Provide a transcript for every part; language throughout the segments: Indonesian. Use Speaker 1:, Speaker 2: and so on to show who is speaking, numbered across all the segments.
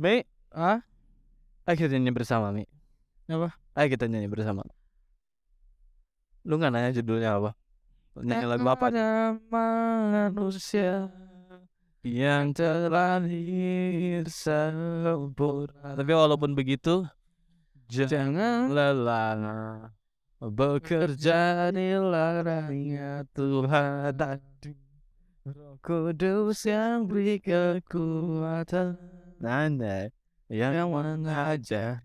Speaker 1: Mi,
Speaker 2: ah
Speaker 1: ayo kita nyanyi bersama, Mi.
Speaker 2: Apa?
Speaker 1: Ayo kita nyanyi bersama. Lu nggak nanya judulnya apa? Nyanyi lagu apa?
Speaker 2: ada manusia
Speaker 1: Yang terlahir sempurna. Tapi walaupun begitu, jangan lelah bekerja di ladangnya Tuhan Roh Kudus yang beri kekuatan Anda yang mengajar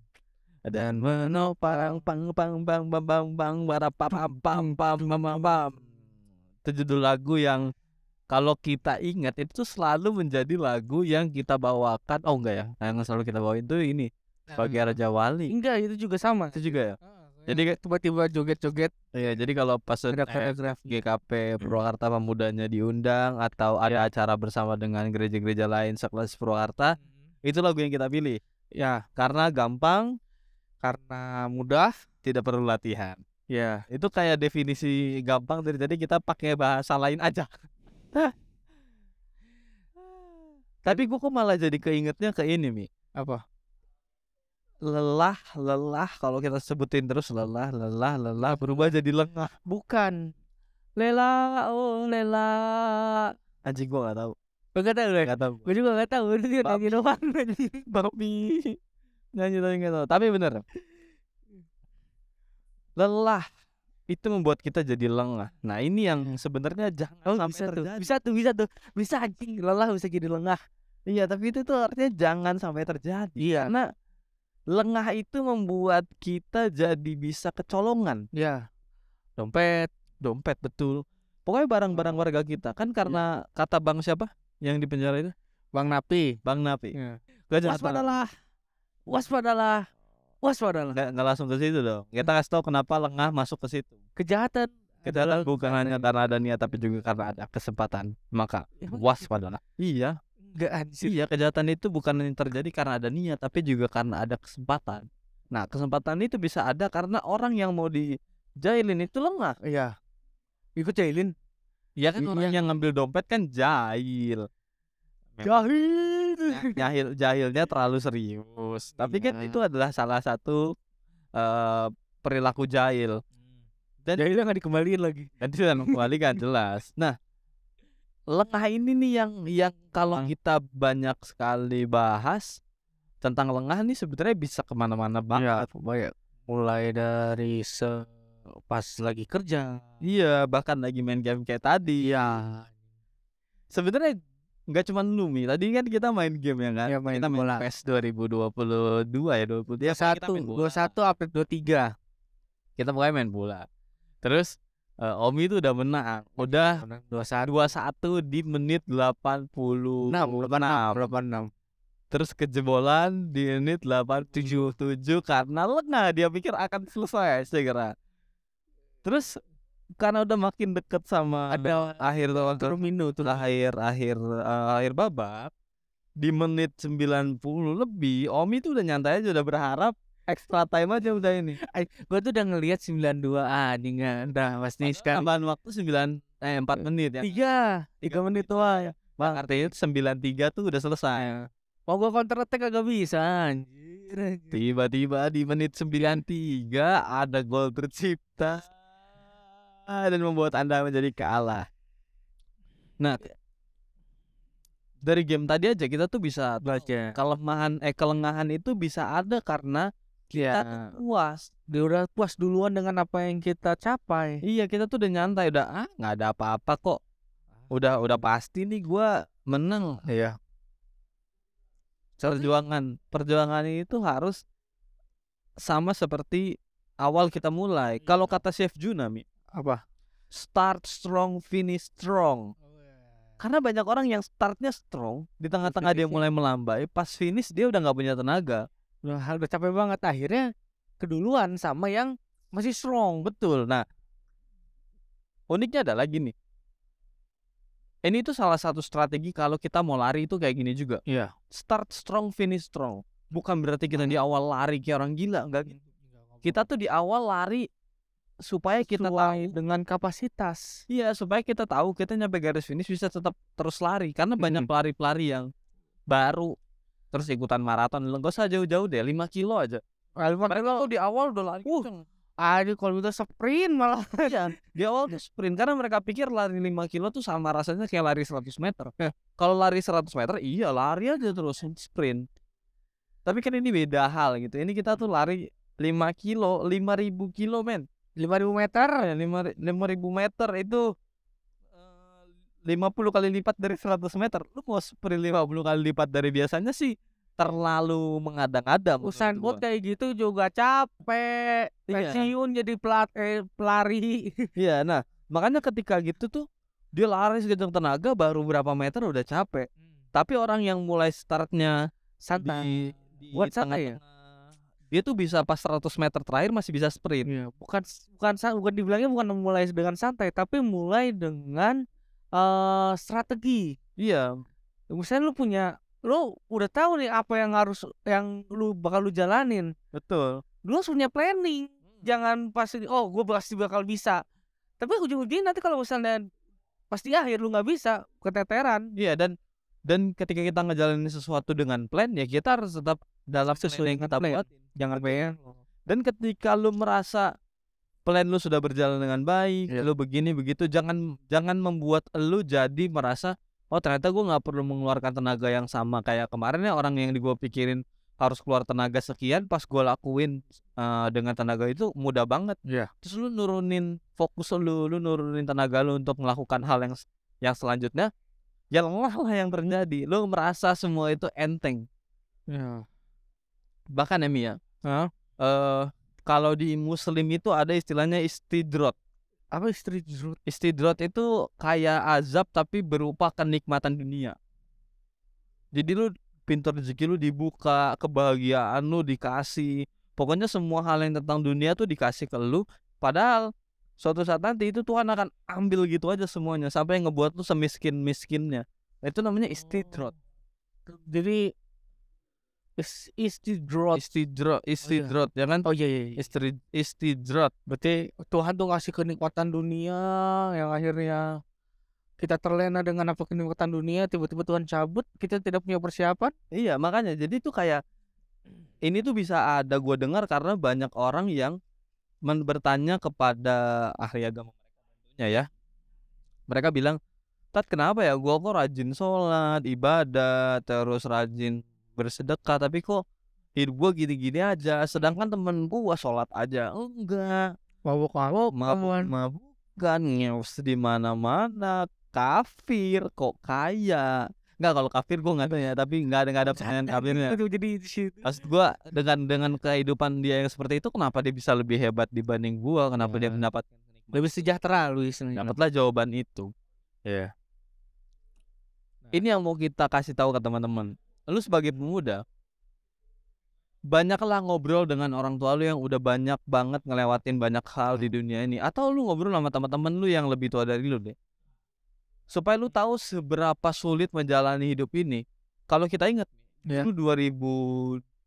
Speaker 1: dan menopang pang pang pang pang pang pang para pam pam pam pam pam pam pam. Itu judul lagu yang kalau kita ingat itu selalu menjadi lagu yang kita bawakan. Oh enggak ya yang selalu kita bawain tuh ini sebagai Raja Wali.
Speaker 2: Enggak itu juga sama.
Speaker 1: Itu juga ya?
Speaker 2: Jadi kayak tiba-tiba joget-joget.
Speaker 1: Iya, jadi kalau pas eh, GKP Purwakarta Pemudanya diundang atau ada acara bersama dengan gereja-gereja lain sekelas Purwakarta, itu lagu yang kita pilih.
Speaker 2: ya
Speaker 1: Karena gampang,
Speaker 2: karena mudah
Speaker 1: tidak perlu latihan.
Speaker 2: ya
Speaker 1: Itu kayak definisi gampang dari tadi kita pakai bahasa lain aja. Tapi gua kok malah jadi keingetnya ke ini, Mi.
Speaker 2: apa
Speaker 1: Lelah, lelah kalau kita sebutin terus lelah, lelah, lelah berubah jadi lengah.
Speaker 2: bukan lela oh lela
Speaker 1: Anjing gua gak tahu.
Speaker 2: Gak tahu deh
Speaker 1: Gak tahu.
Speaker 2: gue juga gak tahu. Itu dia nyanyi doang
Speaker 1: babi nyanyi tapi nggak tahu. Tapi bener. Lelah. Itu membuat kita jadi lengah. Nah ini yang sebenarnya jangan
Speaker 2: oh
Speaker 1: sampai
Speaker 2: bisa tuh.
Speaker 1: terjadi.
Speaker 2: Bisa tuh bisa tuh. Bisa anjing. Lelah bisa jadi lengah.
Speaker 1: Iya tapi itu tuh artinya jangan sampai terjadi.
Speaker 2: Iya.
Speaker 1: Karena lengah itu membuat kita jadi bisa kecolongan.
Speaker 2: Ya
Speaker 1: dompet. Dompet betul. Pokoknya barang-barang warga kita. Kan karena kata bang siapa yang di penjara itu?
Speaker 2: Bang napi.
Speaker 1: Bang Napi.
Speaker 2: Ya.
Speaker 1: Gua
Speaker 2: waspadalah waspadalah waspadalah
Speaker 1: nggak nggak langsung ke situ dong. Kita kasih tahu kenapa lengah masuk ke situ.
Speaker 2: Kejahatan.
Speaker 1: Kejahatan bukan hanya karena ada niat tapi juga karena ada kesempatan. Maka
Speaker 2: Emang
Speaker 1: waspadalah. Iya,
Speaker 2: enggak anjir
Speaker 1: iya kejahatan itu bukan hanya terjadi karena ada niat tapi juga karena ada kesempatan. Nah, kesempatan itu bisa ada karena orang yang mau dijailin itu lengah.
Speaker 2: iya. Ikut jahilin
Speaker 1: Ya kan
Speaker 2: Iya.
Speaker 1: orang yang ngambil dompet kan jahil.
Speaker 2: Jahil
Speaker 1: Jahil jahilnya terlalu serius. Tapi kan
Speaker 2: Iya.
Speaker 1: itu adalah salah satu eh, perilaku jahil. Dan
Speaker 2: jahilnya nggak dikembaliin lagi
Speaker 1: Dan itu dan kembalikan jelas. Nah, lengah ini nih yang yang kalau
Speaker 2: Hmm.
Speaker 1: kita banyak sekali bahas tentang lengah nih sebenarnya bisa ke mana-mana banget.
Speaker 2: banyak mulai dari se pas lagi kerja
Speaker 1: Iya, bahkan lagi main game kayak tadi.
Speaker 2: iya
Speaker 1: Sebenarnya nggak cuma lu Mi. Tadi kan kita main game ya kan?
Speaker 2: Iya, main
Speaker 1: kita main
Speaker 2: bola.
Speaker 1: PES 2022 ya 20 ya,
Speaker 2: dua satu
Speaker 1: kita main bola.
Speaker 2: dua satu update dua tiga
Speaker 1: Kita pokoknya main bola. Terus eh, Omi itu udah menang. Udah
Speaker 2: dua satu
Speaker 1: 2-1 di menit 86.
Speaker 2: enam delapan enam delapan enam
Speaker 1: Terus kejebolan di menit 87 karena lengah dia pikir akan selesai segera. Terus karena udah makin deket sama
Speaker 2: ada
Speaker 1: akhir
Speaker 2: Firmino tuh.
Speaker 1: Akhir akhir eh, akhir babak di menit 90 lebih Omi tuh udah nyantai aja udah berharap extra time aja udah ini.
Speaker 2: gue tuh udah ngelihat 92 ah dengan dah mas nih sekarang
Speaker 1: Tambahan waktu 9 eh 4 menit ya.
Speaker 2: tiga tiga menit doang. Ya
Speaker 1: Bang. artinya itu 93 tuh udah selesai.
Speaker 2: mau gue counter attack kagak bisa anjir.
Speaker 1: Tiba-tiba di menit 93 ada gol tercipta dan membuat Anda menjadi kalah. Nah, dari game tadi aja kita tuh bisa
Speaker 2: baca
Speaker 1: kelemahan eh kelengahan itu bisa ada karena kita
Speaker 2: ya
Speaker 1: puas.
Speaker 2: dia udah puas duluan dengan apa yang kita capai
Speaker 1: Iya, kita tuh udah nyantai udah ah nggak ada apa-apa kok. Udah udah pasti nih gua menang.
Speaker 2: iya
Speaker 1: Perjuangan perjuangan itu harus sama seperti awal kita mulai. Kalau kata Chef Junami,
Speaker 2: apa
Speaker 1: start strong, finish strong. Karena banyak orang yang startnya strong, di tengah-tengah dia mulai melambai, pas finish dia udah nggak punya tenaga.
Speaker 2: udah udah capek banget akhirnya keduluan sama yang masih strong
Speaker 1: Betul. Nah, uniknya ada lagi nih. Ini tuh salah satu strategi kalau kita mau lari itu kayak gini juga.
Speaker 2: iya
Speaker 1: Start strong, finish strong. Bukan berarti kita di awal lari kayak orang gila, enggak gitu. Kita tuh di awal lari supaya kita tahu
Speaker 2: dengan kapasitas
Speaker 1: Iya, supaya kita tahu kita nyampe garis finish bisa tetap terus lari karena banyak pelari-pelari yang baru terus ikutan maraton nggak usah jauh-jauh deh 5 kilo aja
Speaker 2: Ah, lima
Speaker 1: mereka tuh di awal udah lari
Speaker 2: Uh. Aduh kalau itu sprint malah.
Speaker 1: Iya, di awal tuh sprint karena mereka pikir lari 5 kilo tuh sama rasanya kayak lari 100 meter. Kalau lari 100 meter, iya lari aja terus sprint. Tapi kan ini beda hal gitu. Ini kita tuh lari 5 kilo, 5000 kilo men.
Speaker 2: 5000 meter.
Speaker 1: Ya, 5 5000 meter itu eh, 50 kali lipat dari 100 meter. Lu mau sprint 50 kali lipat dari biasanya sih terlalu mengadang-adang. menurut
Speaker 2: Usain. Bolt kayak gitu juga capek.
Speaker 1: Iya.
Speaker 2: Pensiun jadi pelat eh, pelari.
Speaker 1: Iya, nah makanya ketika gitu tuh dia lari sekencang tenaga baru berapa meter udah capek. Tapi orang yang mulai startnya
Speaker 2: Santai.
Speaker 1: di, di
Speaker 2: Buat santai ya?
Speaker 1: Dia tuh bisa pas 100 meter terakhir masih bisa sprint.
Speaker 2: Iya, bukan bukan bukan dibilangnya bukan mulai dengan santai, tapi mulai dengan eh strategi.
Speaker 1: Iya,
Speaker 2: Misalnya lu punya lu udah tahu nih apa yang harus yang lu bakal lu jalanin.
Speaker 1: betul.
Speaker 2: Lu harus punya planning. Jangan pasti oh gue pasti bakal bisa. Tapi ujung-ujungnya nanti kalau misalnya pas di akhir lu nggak bisa keteteran.
Speaker 1: Iya dan dan ketika kita ngejalanin sesuatu dengan plan ya kita harus tetap dalam
Speaker 2: Sesuai
Speaker 1: sesuai yang kita
Speaker 2: plan.
Speaker 1: buat.
Speaker 2: Jangan pengen.
Speaker 1: Dan ketika lu merasa plan lu sudah berjalan dengan baik,
Speaker 2: Iya.
Speaker 1: lu begini begitu, jangan jangan membuat lu jadi merasa oh ternyata gue nggak perlu mengeluarkan tenaga yang sama kayak kemarin ya orang yang di gua pikirin harus keluar tenaga sekian, pas gua lakuin eh, dengan tenaga itu mudah banget.
Speaker 2: Iya.
Speaker 1: Terus lu nurunin fokus lu, lu nurunin tenaga lu untuk melakukan hal yang yang selanjutnya, ya lelah lah yang terjadi. Lu merasa semua itu enteng.
Speaker 2: Ya.
Speaker 1: Bahkan ya Mia,
Speaker 2: Hah?
Speaker 1: eh kalau di muslim itu ada istilahnya istidrot.
Speaker 2: Apa istri jerut?
Speaker 1: Istidrot itu kayak azab tapi berupa kenikmatan dunia. Jadi lu pintu rezeki lu dibuka, kebahagiaan lu dikasih. Pokoknya semua hal yang tentang dunia tuh dikasih ke lu. Padahal suatu saat nanti itu Tuhan akan ambil gitu aja semuanya sampai ngebuat lu semiskin-miskinnya. Itu namanya istidrot.
Speaker 2: Jadi is istidrot.
Speaker 1: Istidrot, istidrot, ya kan?
Speaker 2: Oh iya iya. iya.
Speaker 1: Istri, istidrot.
Speaker 2: Berarti Tuhan tuh ngasih kenikmatan dunia yang akhirnya kita terlena dengan apa kenikmatan dunia, tiba-tiba Tuhan cabut, kita tidak punya persiapan.
Speaker 1: Iya, makanya jadi tuh kayak ini tuh bisa ada gue dengar karena banyak orang yang bertanya kepada ahli agama mereka tentunya ya. Mereka bilang, "Tat, kenapa ya gua kok rajin sholat, ibadah, terus rajin bersedekah, tapi kok hidup gua gini-gini aja, sedangkan temen gua sholat aja enggak,
Speaker 2: Mabuk mabuk,
Speaker 1: mabuk mabukan, ngeus di mana-mana, kafir, kok kaya." Enggak kalau kafir gua nggak tahu ya, tapi nggak ada nggak ada pertanyaan kafirnya.
Speaker 2: Jadi.
Speaker 1: Maksud gua dengan dengan kehidupan dia yang seperti itu kenapa dia bisa lebih hebat dibanding gua? Kenapa dia
Speaker 2: Ya.
Speaker 1: mendapatkan kenikmatan?
Speaker 2: Lebih sejahtera lu istilahnya.
Speaker 1: Dapatlah jawaban itu.
Speaker 2: Iya.
Speaker 1: Ini yang mau kita kasih tahu ke teman-teman. Lu sebagai pemuda banyaklah ngobrol dengan orang tua lu yang udah banyak banget ngelewatin banyak hal di dunia ini atau lu ngobrol sama teman-teman lu yang lebih tua dari lu deh. Supaya lu tahu seberapa sulit menjalani hidup ini. Kalau kita ingat
Speaker 2: Ya.
Speaker 1: dulu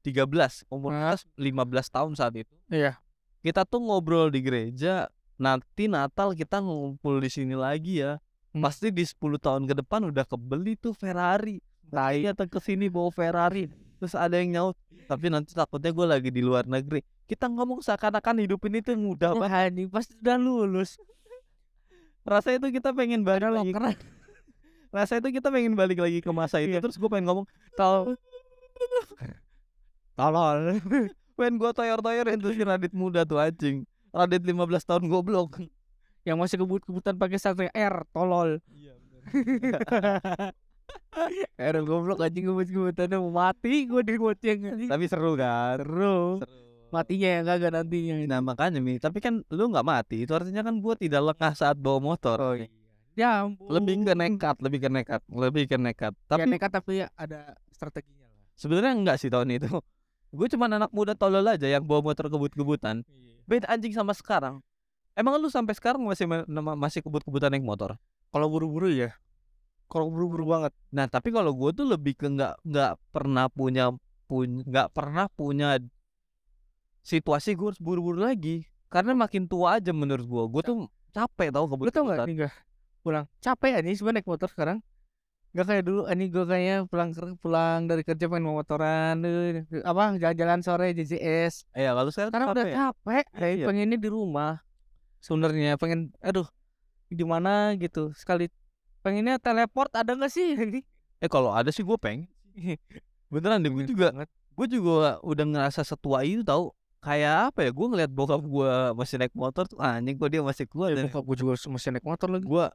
Speaker 1: 2013 umur kita 15 tahun saat itu.
Speaker 2: Iya.
Speaker 1: kita tuh ngobrol di gereja nanti Natal kita ngumpul di sini lagi ya
Speaker 2: Hmm.
Speaker 1: pasti di 10 tahun ke depan udah kebeli tuh Ferrari tai atau ke sini bawa Ferrari terus ada yang nyaut tapi nanti takutnya gue lagi di luar negeri kita ngomong seakan-akan hidup ini tuh mudah banget
Speaker 2: ini pasti udah lulus.
Speaker 1: rasa itu kita pengen balik lagi
Speaker 2: keren.
Speaker 1: rasa itu kita pengen balik lagi ke masa itu
Speaker 2: Iya.
Speaker 1: terus gue pengen ngomong
Speaker 2: Tol. Tolol.
Speaker 1: pengen gue toyor-toyor itu si Radit muda tuh anjing Radit 15 tahun goblok
Speaker 2: Yang masih kebut-kebutan pakai sate R, tolol. R goblok anjing kebut-kebutannya mau mati gue di goceng.
Speaker 1: tapi seru kan
Speaker 2: Seru.
Speaker 1: seru
Speaker 2: Matinya yang kagak nantinya.
Speaker 1: Nah makanya Mi, tapi kan lu nggak mati, itu artinya kan gua tidak lengah saat bawa motor.
Speaker 2: Oh, Ya ampun.
Speaker 1: Lebih ke nekat, lebih ke nekat, lebih ke nekat.
Speaker 2: Tapi
Speaker 1: Tapi
Speaker 2: nekat tapi ya ada strateginya lah.
Speaker 1: sebenarnya enggak sih tahun itu. Gue cuma anak muda tolol aja yang bawa motor kebut-kebutan. Beda anjing sama sekarang. Emang lu sampai sekarang masih masih kebut-kebutan naik motor?
Speaker 2: Kalau buru-buru ya. Kalau buru-buru banget.
Speaker 1: Nah tapi kalau gue tuh lebih ke nggak nggak pernah punya punya nggak pernah punya situasi gue harus buru-buru lagi karena makin tua aja menurut gue gue tuh capek tau
Speaker 2: Lu tau gak nih? Pulang. Capek ya nih sebenernya naik motor sekarang. Gak kayak dulu ini gue kayaknya pulang pulang dari kerja pengen mau motoran eh, apa jalan-jalan sore JJS
Speaker 1: Iya kalau sekarang
Speaker 2: karena udah
Speaker 1: capek.
Speaker 2: capek kayak
Speaker 1: Iya.
Speaker 2: pengennya di rumah sebenarnya pengen aduh di mana gitu sekali pengennya teleport ada nggak sih? Ini.
Speaker 1: Eh kalau ada sih gue pengen. Beneran deh gue juga gue juga udah ngerasa setua itu tau. Kayak apa ya gue ngeliat bokap gue masih naik motor tuh anjing kok dia masih kuat dan
Speaker 2: bokap gue juga masih naik motor lagi.
Speaker 1: Gue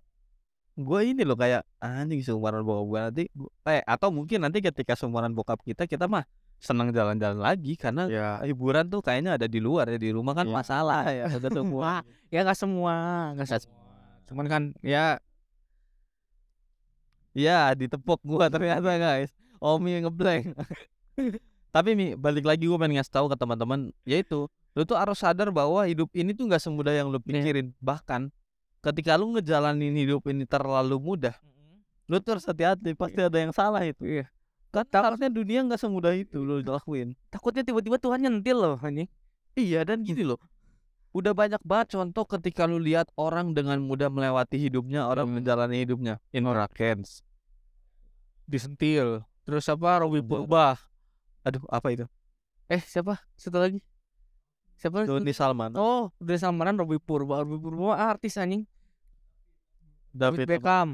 Speaker 1: gue ini loh kayak anjing seumuran bokap gue nanti gua, eh atau mungkin nanti ketika seumuran bokap kita kita mah senang jalan-jalan lagi karena
Speaker 2: ya
Speaker 1: hiburan tuh kayaknya ada di luar ya di rumah kan
Speaker 2: Iya.
Speaker 1: masalah ya udah semua
Speaker 2: Wah, ya nggak semua Nggak semua. cuman kan ya
Speaker 1: ya ditepuk gua ternyata guys. Omi ngeblank tapi mi balik lagi gue pengen ngasih tahu ke teman-teman yaitu lu tuh harus sadar bahwa hidup ini tuh nggak semudah yang lu
Speaker 2: Iya.
Speaker 1: pikirin. Bahkan ketika lu ngejalanin hidup ini terlalu mudah lu tuh harus hati-hati pasti ada yang salah itu.
Speaker 2: Iya.
Speaker 1: kan harusnya dunia nggak semudah itu lu lakuin.
Speaker 2: Takutnya tiba-tiba Tuhan nyentil loh ini
Speaker 1: iya dan gini loh udah banyak banget contoh ketika lu lihat orang dengan mudah melewati hidupnya orang
Speaker 2: Hmm.
Speaker 1: menjalani hidupnya. Indra Kens
Speaker 2: disentil. Terus apa? Robi
Speaker 1: Iya.
Speaker 2: Purba
Speaker 1: aduh apa itu?
Speaker 2: Eh siapa? Satu lagi? Siapa?
Speaker 1: Doni Salman.
Speaker 2: Oh udah samaran Robi Purba Robi Purba artis anjing.
Speaker 1: David
Speaker 2: David Beckham.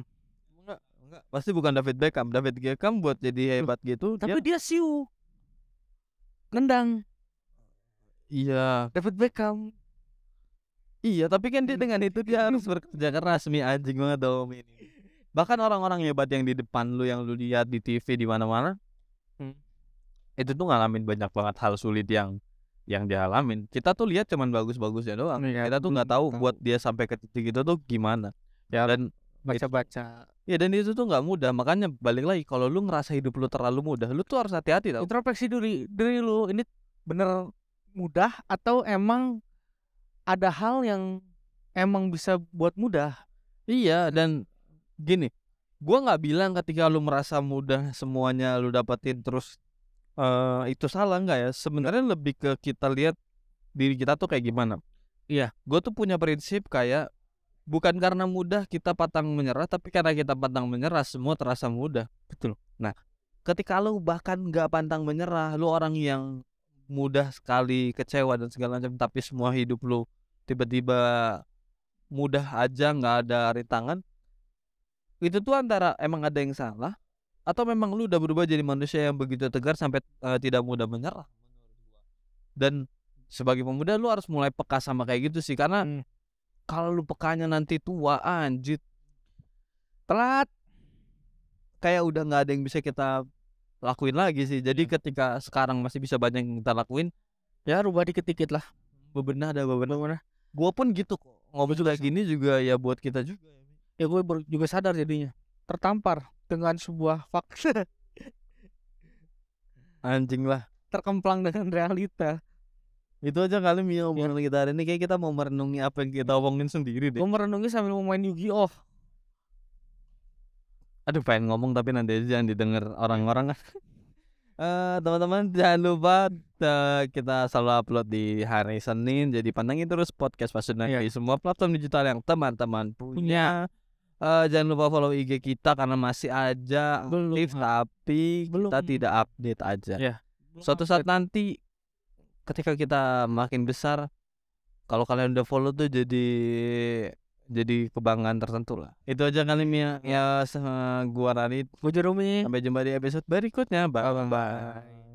Speaker 1: Enggak, enggak. Pasti bukan David Beckham. David Beckham buat jadi hebat gitu.
Speaker 2: tapi
Speaker 1: dia,
Speaker 2: dia siu. Nendang.
Speaker 1: Iya,
Speaker 2: David Beckham
Speaker 1: iya. Tapi kan dia dengan itu dia harus bekerja keras mi anjing banget dong ini. Bahkan orang-orang hebat yang di depan lu yang lu lihat di TV di mana-mana,
Speaker 2: Hmm.
Speaker 1: itu tuh ngalamin banyak banget hal sulit yang yang dia alamin. Kita tuh lihat cuman bagus-bagusnya doang.
Speaker 2: Iya,
Speaker 1: Kita tuh nggak
Speaker 2: belum
Speaker 1: tahu
Speaker 2: tahu.
Speaker 1: buat dia sampai ke titik itu tuh gimana. Ya dan
Speaker 2: baca-baca
Speaker 1: ya dan itu tuh nggak mudah. Makanya balik lagi kalau lu ngerasa hidup lu terlalu mudah, lu tuh harus hati-hati tau.
Speaker 2: introspeksi diri diri lu ini bener mudah atau emang ada hal yang emang bisa buat mudah
Speaker 1: Iya dan gini, gua nggak bilang ketika lu merasa mudah semuanya lu dapetin terus eh itu salah nggak ya? Sebenarnya lebih ke kita lihat diri kita tuh kayak gimana. Iya, gue tuh punya prinsip kayak bukan karena mudah kita pantang menyerah, tapi karena kita pantang menyerah semua terasa mudah. Betul. Nah, ketika lu bahkan nggak pantang menyerah, lu orang yang mudah sekali kecewa dan segala macam, tapi semua hidup lu tiba-tiba mudah aja nggak ada rintangan itu tuh antara emang ada yang salah atau memang lu udah berubah jadi manusia yang begitu tegar sampai eh, tidak mudah menyerah? Dan sebagai pemuda lu harus mulai peka sama kayak gitu sih karena
Speaker 2: Hmm.
Speaker 1: kalau lu pekanya nanti tua anjir
Speaker 2: telat.
Speaker 1: Kayak udah nggak ada yang bisa kita lakuin lagi sih. Jadi ketika sekarang masih bisa banyak yang kita lakuin
Speaker 2: ya rubah dikit-dikit lah.
Speaker 1: Bebenah ada bebenah.
Speaker 2: Bener.
Speaker 1: Gua pun gitu kok ngobrol kayak gini juga ya buat kita juga
Speaker 2: ya gue baru juga sadar jadinya tertampar dengan sebuah fakta
Speaker 1: anjing lah.
Speaker 2: Terkemplang dengan realita.
Speaker 1: Itu aja kali Mi omongan kita hari ini. Kayak kita mau merenungi apa yang kita omongin sendiri deh.
Speaker 2: gue merenungi sambil mau main Yu-Gi-Oh.
Speaker 1: Aduh pengen ngomong tapi nanti aja jangan didengar orang-orang. Kan. Eh teman-teman jangan lupa eh, kita selalu upload di hari Senin jadi pantengin terus podcast Pasuna
Speaker 2: Iya.
Speaker 1: di semua platform digital yang teman-teman punya. Eh jangan lupa follow IG kita karena masih aja
Speaker 2: Belum.
Speaker 1: aktif tapi
Speaker 2: Belum.
Speaker 1: kita tidak update aja.
Speaker 2: Iya.
Speaker 1: Suatu saat nanti ketika kita makin besar kalau kalian udah follow tuh jadi jadi kebanggaan tertentu lah. Itu aja kali Mia ya sama gua Radit.
Speaker 2: gue Jerome
Speaker 1: Sampai jumpa di episode berikutnya. Bye
Speaker 2: Bye-bye.
Speaker 1: bye.